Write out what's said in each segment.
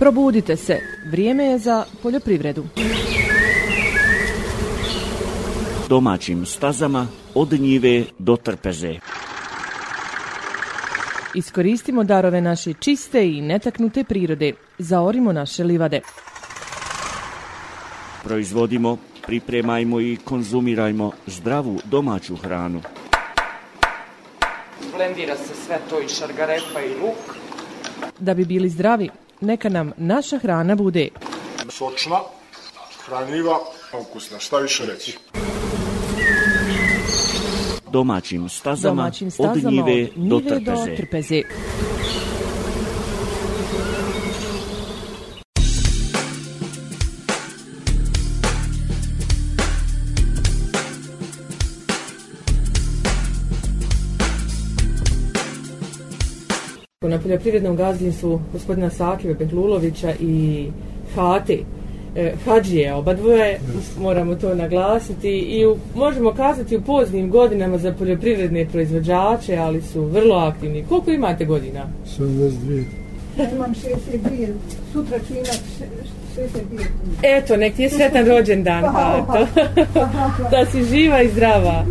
Probudite se, vrijeme je za poljoprivredu. Domaćim stazama od njive do trpeze. Iskoristimo darove naše čiste i netaknute prirode. Zaorimo naše livade. Proizvodimo, pripremajmo i konzumirajmo zdravu domaću hranu. Blendira se sve to i šargarepa i luk. Da bi bili zdravi, neka nam naša hrana bude sočna, hranljiva, ukusna. Šta više reći? Domaćim stazama, domaćim stazama od njive, od do njive trpeze. do trpeze. Na poljoprivrednom gazdinstvu gospodina Sakive Petlulovića i Hati e, Hadžije, oba dvoje, moramo to naglasiti i u, možemo kazati u poznim godinama za poljoprivredne proizvođače, ali su vrlo aktivni. Koliko imate godina? 72. Ja imam 62, sutra ću imat še- 62. Eto, nek ti je sretan rođendan, Hato. da si živa i zdrava.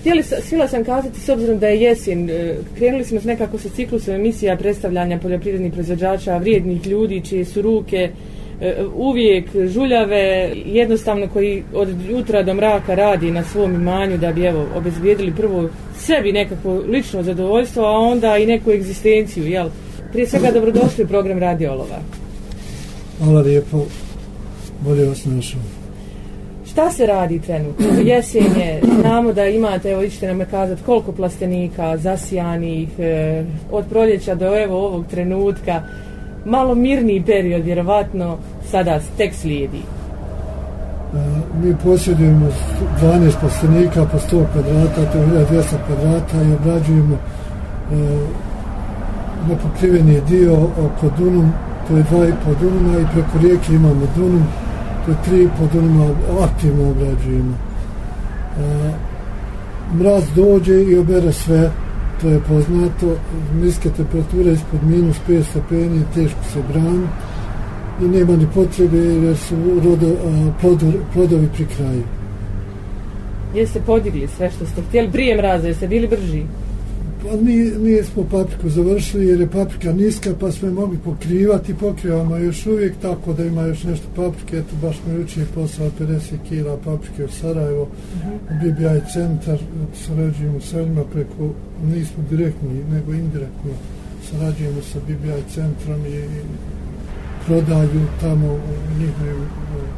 Htjeli, htjela sam kazati, s obzirom da je jesen, e, krenuli smo nekako sa ciklusom emisija predstavljanja poljoprivrednih proizvođača, vrijednih ljudi čije su ruke e, uvijek žuljave, jednostavno koji od jutra do mraka radi na svom imanju da bi evo obezbijedili prvo sebi nekako lično zadovoljstvo, a onda i neku egzistenciju, jel? Prije svega dobrodošli u program Radiolova. Hvala lijepo. Bolje vas našao. Šta se radi trenutno? Jesen je, znamo da imate, evo ićete nam kazati koliko plastenika zasijanih, e, od proljeća do evo ovog trenutka, malo mirniji period, vjerovatno, sada tek slijedi. E, Mi posjedujemo 12 plastenika po 100 kvadrata, to je 1200 kvadrata i obrađujemo e, nepokriveni dio oko Dunum, to je 2,5 Dunuma i preko rijeke imamo Dunum, to je 3,5 Dunuma aktivno obrađujemo. E, mraz dođe i obere sve, to je poznato, niske temperature ispod minus 5 stepeni, teško se brani i nema ni potrebe jer su rodo, e, a, plodor, plodovi pri kraju. Jeste podigli sve što ste htjeli prije mraza, jeste bili brži? Pa mi, mi smo papriku završili jer je paprika niska pa smo je mogli pokrivati, pokrivamo još uvijek tako da ima još nešto paprike, eto baš smo jučer poslao 50 kila paprike u Sarajevo, u BBI centar, sarađujemo sa njima preko, nismo direktni nego indirektno, sarađujemo sa BBI centrom i, prodaju tamo u njihovim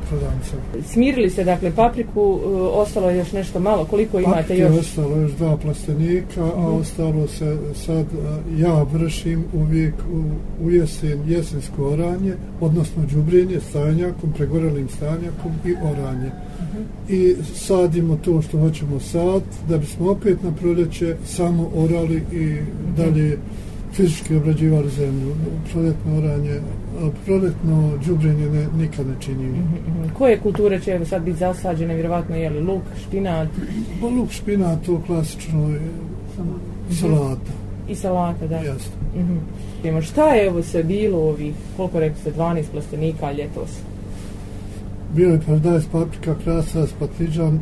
prodavnicama. Smirili ste, dakle, papriku, e, ostalo je još nešto malo, koliko imate Paprike još? ostalo još dva plastenika, a ostalo se sad a, ja vršim uvijek u, u jesen, jesensko oranje, odnosno đubrenje stanjakom, pregorelim stanjakom i oranje. I sadimo to što hoćemo sad, da bismo opet na proljeće samo orali i dalje fizički obrađivali zemlju. Proljetno oranje, a proljetno đubrenje ne, nikad ne činimo. Mhm. Koje kulture će sad biti zasađene, vjerovatno je li luk, špinat Pa luk špinat, to klasično je salata. i salata, da? Jasno. Mhm. Idemo, Šta je evo sve bilo ovih, koliko rekli ste, 12 plastenika ljetos? Bio je paradajz, paprika, krasac, patliđan,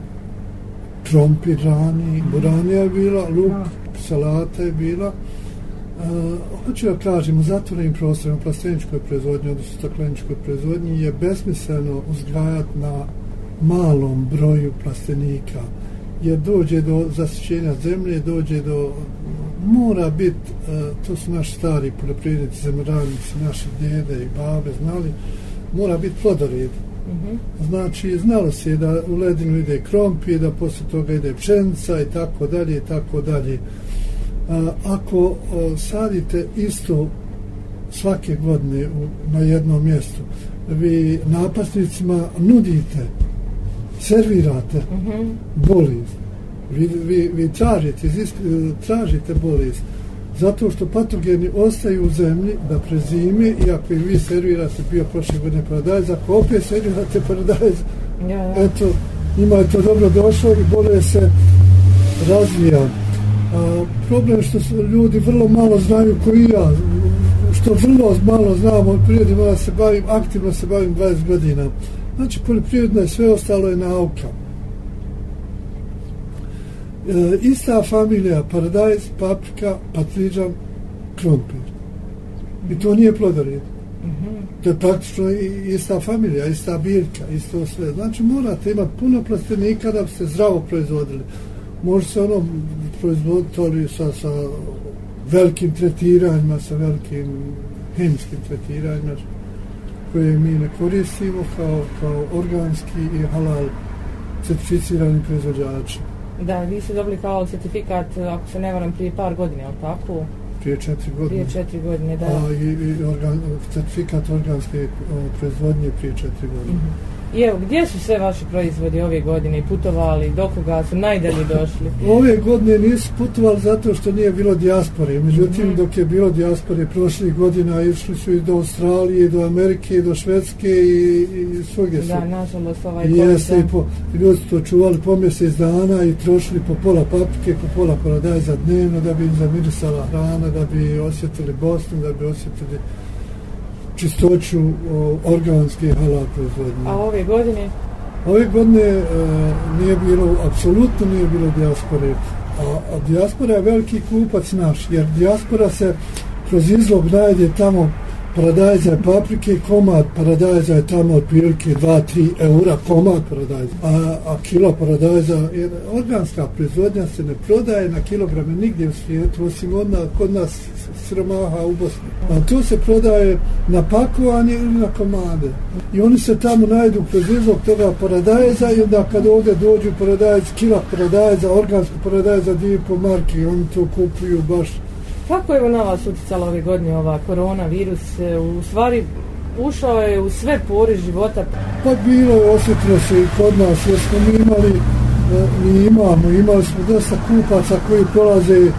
krompir rani, buranija je bila, luk, salata je bila. Hoću da kažem, u zatvorenim prostorima, plasteničkoj proizvodnji, odnosno stakleničkoj proizvodnji, je besmisleno uzgajati na malom broju plastenika, jer dođe do zasićenja zemlje, dođe do mora biti, uh, to su naši stari poljoprivrednici, zemljoradnici, naši dede i babe znali, mora biti plodored. Znači, znalo se da u ledinu ide krompir, da posle toga ide pšenica i tako dalje i tako dalje. Ako sadite isto svake godine na jednom mjestu, vi napasnicima nudite, servirate bolest. Vi, vi, vi tražite, izisk, tražite bolest zato što patogeni ostaju u zemlji da prezime i ako im vi servirate bio prošle godine paradajz, ako opet servirate paradajz, Ja, ja. eto, njima je to dobro došlo i bolje se razvija. A, problem je što su ljudi vrlo malo znaju koji ja što vrlo malo znam o prirodi, mada se bavim, aktivno se bavim 20 godina. Znači, poljoprivredno je sve ostalo je nauka. E, ista familija, paradajz, paprika, patriđan, krompir. I to nije plodored. To je praktično ista familija, ista biljka, isto sve. Znači, morate imati puno plastenika da biste zdravo proizvodili. Može se ono proizvoditi ali sa, sa velikim tretiranjima, sa velikim hemijskim tretiranjima koje mi ne koristimo kao, kao organski i halal certificirani proizvođači. Da, vi ste dobili kao certifikat, ako se ne varam, prije par godina, ali tako? Prije četiri godine. Prije četiri godine, da. A, i, i organ, certifikat organske o, proizvodnje prije četiri godine. I evo, gdje su sve vaši proizvodi ove godine i putovali, do koga su najdalje došli? Ove godine nisu putovali zato što nije bilo dijaspore. Međutim, Mhm. dok je bilo dijaspore prošlih godina, išli su i do Australije, i do Amerike, i do Švedske i, i svugdje su. Da, nažalost, ovaj I jeste i po, ljudi su to čuvali po mjesec dana i trošili po pola paprike, po pola paradajza dnevno da bi im zamirisala hrana, da bi osjetili Bosnu, da bi osjetili čistoću o, organske halal proizvodnje. A ove godine? Ove godine e, nije bilo, apsolutno nije bilo dijaspore. A, a dijaspora je veliki kupac naš, jer dijaspora se kroz izlog najde tamo paradajza i paprike, komad paradajza je tamo otprilike 2-3 eura komad paradajza, a, a kilo paradajza, jer organska proizvodnja se ne prodaje na kilograme nigdje u svijetu, osim od nas, kod nas sromaha u Bosni. A to se prodaje na pakovanje ili na komade. I oni se tamo najdu kroz izlog toga paradajza i onda kad ovdje dođu paradajz, kila paradajza, organsko paradajza, dvije po marki, oni to kupuju baš Kako je na vas utjecala ove godine ova koronavirus? E, U stvari, ušao je u sve pore života. Pa bilo je, osjetilo se i kod nas, jer smo mi imali, e, mi imamo, imali smo dosta kupaca koji prolaze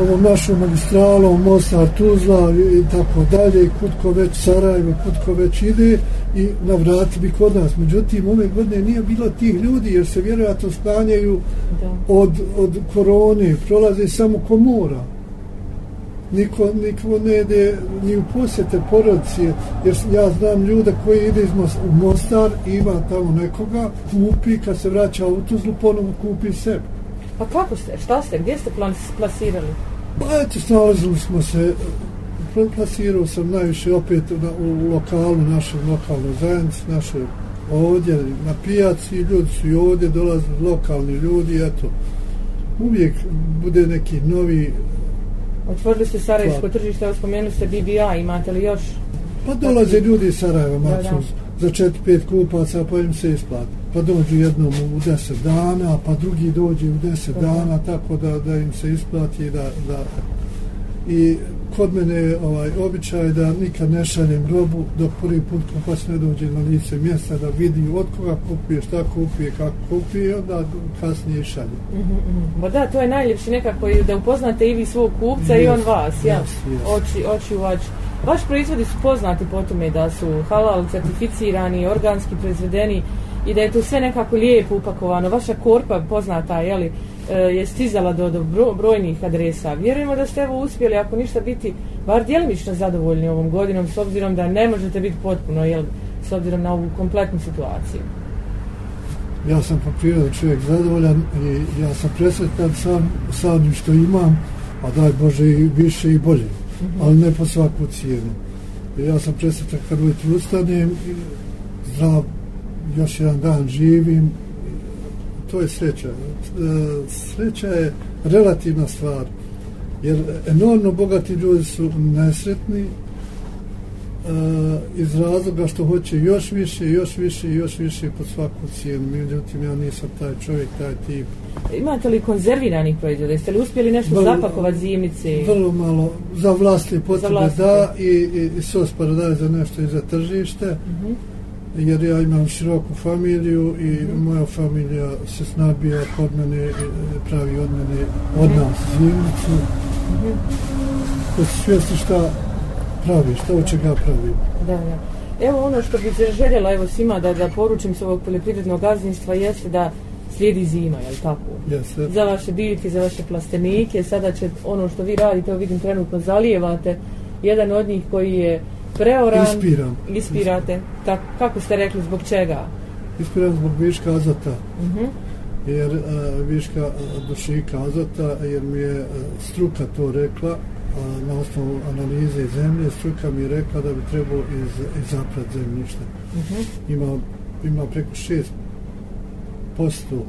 ovom našom magistralom, Mostar, Tuzla i, tako dalje, i kutko već Sarajevo, kutko već ide i navrati bi kod nas. Međutim, ove godine nije bilo tih ljudi, jer se vjerojatno sklanjaju Da. od, od korone, prolaze samo ko mora. Niko, niko ne ide ni u posjete porodici, jer ja znam ljude koji ide iz Mos- u Mostar ima tamo nekoga, kupi, kad se vraća u Tuzlu, ponovo kupi sebi. Pa kako ste, šta ste, gdje ste plas- plasirali? Pa eto, snalazili smo se, pl- plasirao sam najviše opet na, u lokalu, našoj lokalnoj zajednici, naše ovdje na pijaci, ljudi su i ovdje dolazili, lokalni ljudi, eto, uvijek bude neki novi Otvorili ste Sarajevsko tržište, evo spomenuli ste BBA, imate li još? Pa dolaze ljudi iz Sarajeva, maksimum, za 4-5 kupaca, pa im se isplati. Pa dođu jednom u 10 dana, pa drugi dođe u 10 Da. dana, tako da, da im se isplati da, da i kod mene je ovaj običaj da nikad ne šaljem robu dok prvi put kupac ne dođe na lice mjesta da vidi od koga kupuje, šta kupuje, kako kupuje, onda kasnije šalje. Ba da, to je najljepše nekako da upoznate i vi svog kupca i on vas, ja. jest. Oči, oči u oči. Vaši proizvodi su poznati po tome da su halal certificirani, organski proizvedeni i da je to sve nekako lijepo upakovano. Vaša korpa poznata, jeli, e, je stizala do, do bro- brojnih adresa. Vjerujemo da ste evo uspjeli, ako ništa biti, bar djelimično zadovoljni ovom godinom, s obzirom da ne možete biti potpuno, jel, s obzirom na ovu kompletnu situaciju. Ja sam po prirodi čovjek zadovoljan i ja sam presretan sam, sa onim što imam, a daj Bože i više i bolje, ali ne po svaku cijenu. Ja sam presretan kad ujutru ustanem, zdrav, još jedan dan živim, to je sreća. E, Sreća je relativna stvar, jer enormno bogati ljudi su nesretni, e, iz razloga što hoće još više, još više, još više po svaku cijenu. Međutim, ja nisam taj čovjek, taj tip. Imate li konzerviranih proizvoda? Jeste li uspjeli nešto Vrlo- zapakovati zimnici? Vrlo malo za vlastne potrebe vlastite. da i, i, i sos paradaj za nešto i za tržište. Mhm. Jer ja imam široku familiju i moja familija se snabija kod mene, i pravi od mene, od nas zimnicu. Da su svjesni šta pravi, šta od čega pravi. Da, da. Evo ono što bih željela evo svima da, da poručim s ovog poljoprivrednog gazdinstva jeste da slijedi zima, jel tako? Jeste. Za vaše biljke, za vaše plastenike, sada će ono što vi radite, evo vidim trenutno zalijevate, jedan od njih koji je preoran. Ispiran. Ispirate. Tak, kako ste rekli, zbog čega? Ispiran zbog viška azota. Mhm. Jer uh, viška uh, dušika azota, jer mi je uh, struka to rekla, a, na osnovu analize zemlje, struka mi je rekla da bi trebalo iz, izaprat zemljište. Mhm. Ima, ima preko 6 posto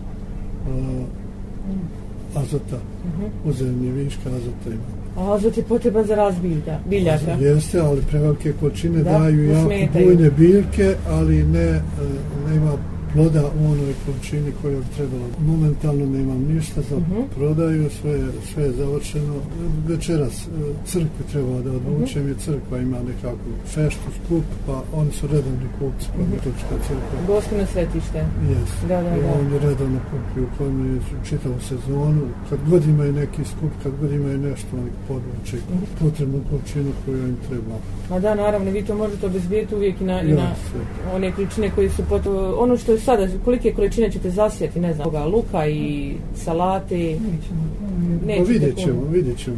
azota u zemlji, viška azota ima. A azot je potreban za rast bilja, biljaka. Jeste, ali prevelike količine Da, daju jako bujne biljke, ali ne, e, nema ploda u onoj količini koju bi trebalo. Momentalno nemam ništa za Mhm. prodaju, sve, sve je završeno. Večeras e, crkvi treba da Mhm. jer crkva ima nekakvu feštu, skup, pa oni su redovni kupci, pa Metodička crkva. Gospino svetište. Yes. Da, da, I da. on je redovno kupio u kojem je čitavu sezonu. Kad god imaju neki skup, kad god imaju nešto, oni podvuče Mhm. potrebnu količinu koju im treba. Ma da, naravno, vi to možete obezbijeti uvijek i na, i na one količine koji su pot... Ono što sada, kolike količine ćete zasijeti, ne znam, toga, luka i salate. Pa Nećete vidjet ćemo, vidjet ćemo.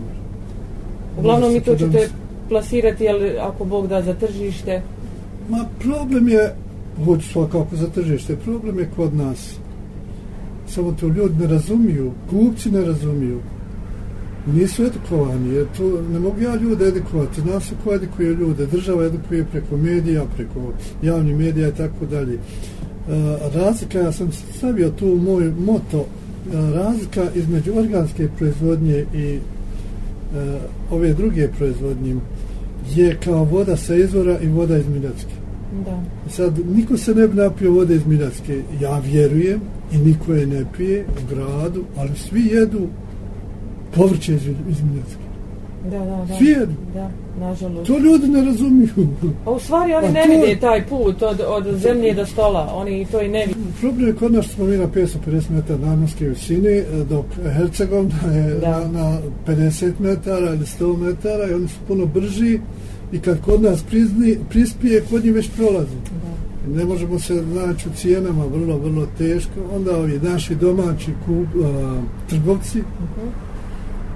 Uglavnom mi to ćete plasirati, jel, ako Bog da za tržište. Ma problem je, hoću svakako za tržište, problem je kod nas. Samo to ljudi ne razumiju, kupci ne razumiju. Nisu edukovani, jer to ne mogu ja ljude edukovati. Zna se ko edukuje ljude. Država edukuje preko medija, preko javnih medija i tako dalje. E, razlika, ja sam stavio tu moj moto, e, razlika između organske proizvodnje i e, ove druge proizvodnje je kao voda sa izvora i voda iz Miljacke. Da. Sad, niko se ne bi napio vode iz Miljacke, ja vjerujem, i niko je ne pije u gradu, ali svi jedu povrće iz, iz Miljacke. Da, da, da. Svi jedu. Da, nažalost. To ljudi ne razumiju. A u stvari oni Pa ne to- vide taj put od, od zemlje do stola. Oni to i ne vide. Problem je kod nas smo mi na 550 metara nadmorske visine, dok Hercegovina je Da. na, na 50 metara ili 100 metara i oni su puno brži i kad kod nas prizni, prispije, kod njih već prolazi. Ne možemo se naći u cijenama, vrlo, vrlo teško. Onda ovi naši domaći kup, a, trgovci,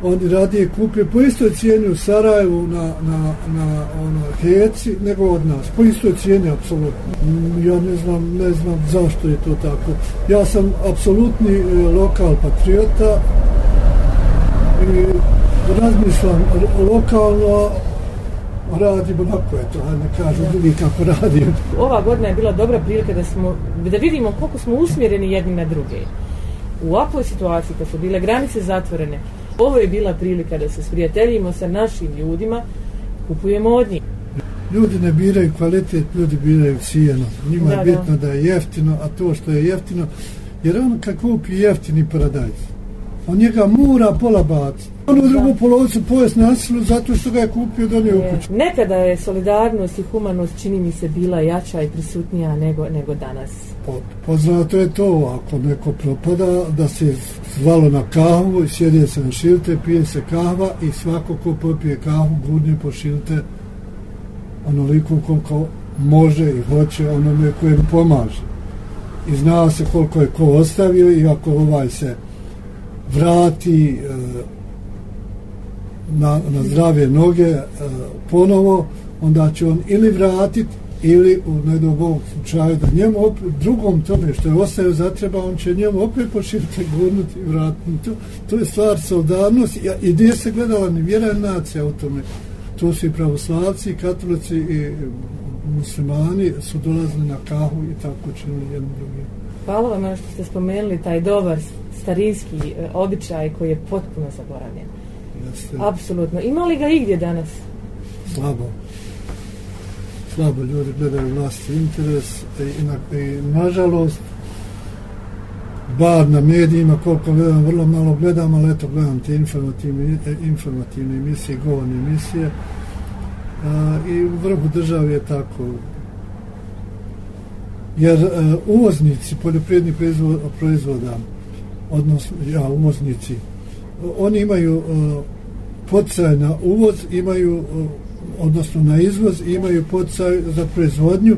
oni radije kupe po istoj cijeni u Sarajevu na, na, na ono, heci nego od nas. Po istoj cijeni, apsolutno. Mm, ja ne znam, ne znam zašto je to tako. Ja sam apsolutni e, lokal patriota i razmišljam lokalno, radim onako, eto, a ne kažu drugi kako radim. Ova godina je bila dobra prilika da smo da vidimo koliko smo usmjereni jedni na druge. U ovakvoj situaciji kad su bile granice zatvorene, ovo je bila prilika da se sprijateljimo sa našim ljudima, kupujemo od njih. Ljudi ne biraju kvalitet, ljudi biraju cijenu. Njima Da, je bitno da. je jeftino, a to što je jeftino, jer on kad kupi jeftini paradajz, on njega mora pola baciti. On u drugu polovicu pojest nasilu zato što ga je kupio donio u kuću. Nekada je solidarnost i humanost čini mi se bila jača i prisutnija nego, nego danas. Po- Poznato je to, ako neko propada, da se zvalo na kahvu, sjedije se na šilte, pije se kahva i svako ko popije kahvu gudne po šilte onoliko koliko može i hoće onome kojem pomaže. I zna se koliko je ko ostavio i ako ovaj se vrati e, na, na zdrave noge e, ponovo, onda će on ili vratit ili u nedobog slučaju da njemu opet, drugom tome što je ostavio zatreba, on će njemu opet poširiti gurnuti i vratiti. To, to je stvar soldarnosti i, i nije se gledala ni vjera nacija u tome. To su i pravoslavci, i katolici i muslimani su dolazili na kahu i tako činili jedno drugim. Hvala vam što ste spomenuli taj dobar starinski e, običaj koji je potpuno zaboravljen. Jeste Apsolutno. Ima li ga igdje danas? slabo. Slabo ljudi gledaju vlastni interes i, na, i nažalost bar na medijima koliko gledam, vrlo malo gledam, ali eto gledam te informativne, e, informativne emisije, govorne emisije a, i u vrhu države je tako jer e, uvoznici poljoprivrednih proizvoda, odnosno ja, uvoznici oni imaju e, na uvoz, imaju e, odnosno na izvoz, imaju podsaj za proizvodnju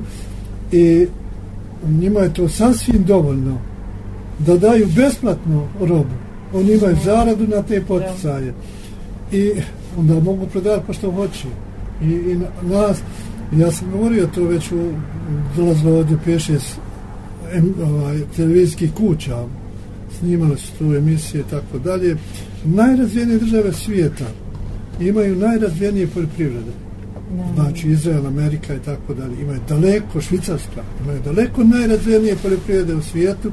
i njima je to sasvim dovoljno da daju besplatno robu. Oni imaju zaradu na te poticaje. I onda mogu prodati pa što hoće. I, i na- nas, ja sam govorio to već u dolazilo ovdje peše s em, ovaj, televizijskih kuća, snimali su tu emisije i tako dalje. Najrazvijenije države svijeta imaju najrazvijenije poljoprivrede. Znači Izrael, Amerika i tako dalje. Imaju daleko, Švicarska, imaju daleko najrazvijenije poljoprivrede u svijetu,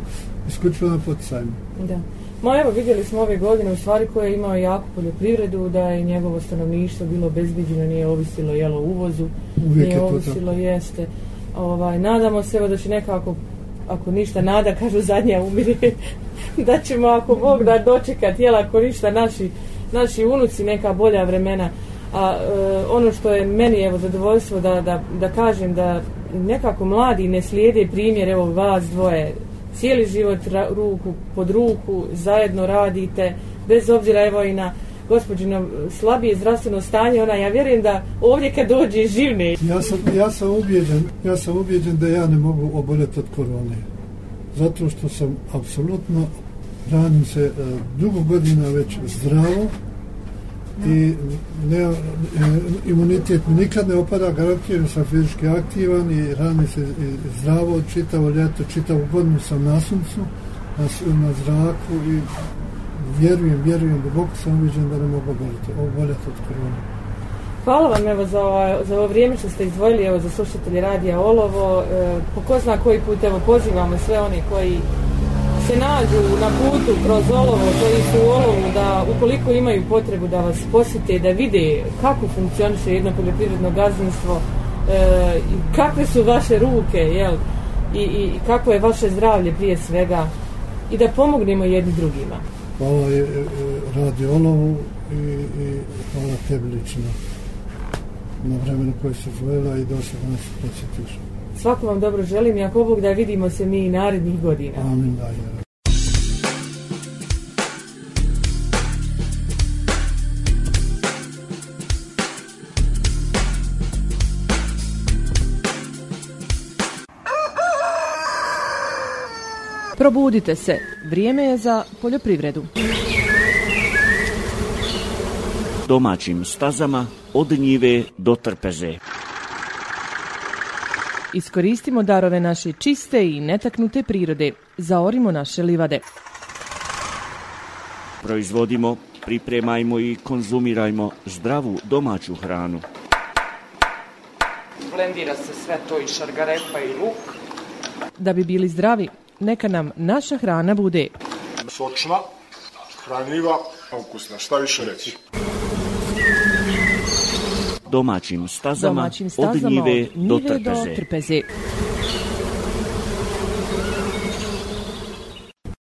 isključivo na poticajima. Da. Ma evo, vidjeli smo ove godine u stvari koje je imao jaku poljoprivredu, da je njegovo stanovništvo bilo bezbiđeno, nije ovisilo jelo uvozu, Uvijek nije je ovisilo jeste. Ovaj, nadamo se evo da će nekako, ako ništa nada, kažu zadnja umire, da ćemo ako Bog da dočekat, jel ako ništa naši, naši unuci neka bolja vremena. A e, ono što je meni evo zadovoljstvo da, da, da kažem da nekako mladi ne slijede primjer evo vas dvoje cijeli život ra, ruku pod ruku zajedno radite bez obzira evo i na gospođino slabije zdravstveno stanje ona ja vjerujem da ovdje kad dođe živne Ja sam, ja sam ubijeđen, ja sam ubijeđen da ja ne mogu oboljeti od korone. Zato što sam apsolutno ranim se e, dugo godina već zdravo i ne, e, imunitet mi nikad ne opada, garantiram sam fizički aktivan i radim se i zdravo čitavo ljeto, čitavu godinu sam na suncu, na, na zraku i vjerujem, vjerujem, duboko sam uviđen da ne mogu oboljeti, oboljeti od korona. Hvala vam evo za, ovo, za ovo vrijeme što ste izdvojili evo za slušatelje radija Olovo. E, po ko zna koji put evo pozivamo sve oni koji se nađu na putu kroz Olovo, koji su u Olovu, da ukoliko imaju potrebu da vas posjete, da vide kako funkcioniše jedno poljoprivredno gazdinstvo, e, kakve su vaše ruke, jel? I, i, i kako je vaše zdravlje prije svega i da pomognemo jedni drugima. Hvala je, e, radi Olovu i, i hvala tebi lično na vremenu koje se zvojila i došla da nas posjetiš. Svako vam dobro želim i ako Bog da vidimo se mi i narednih godina. Amin da je. Probudite se, vrijeme je za poljoprivredu. Domaćim stazama od njive do trpeze. Iskoristimo darove naše čiste i netaknute prirode. Zaorimo naše livade. Proizvodimo, pripremajmo i konzumirajmo zdravu domaću hranu. Blendira se sve to i šargarepa i luk. Da bi bili zdravi, neka nam naša hrana bude Sočna, hranljiva, ukusna. Šta više reći? Domaćim stazama, domaćim od stazama njive od do njive do trpeze. trpeze.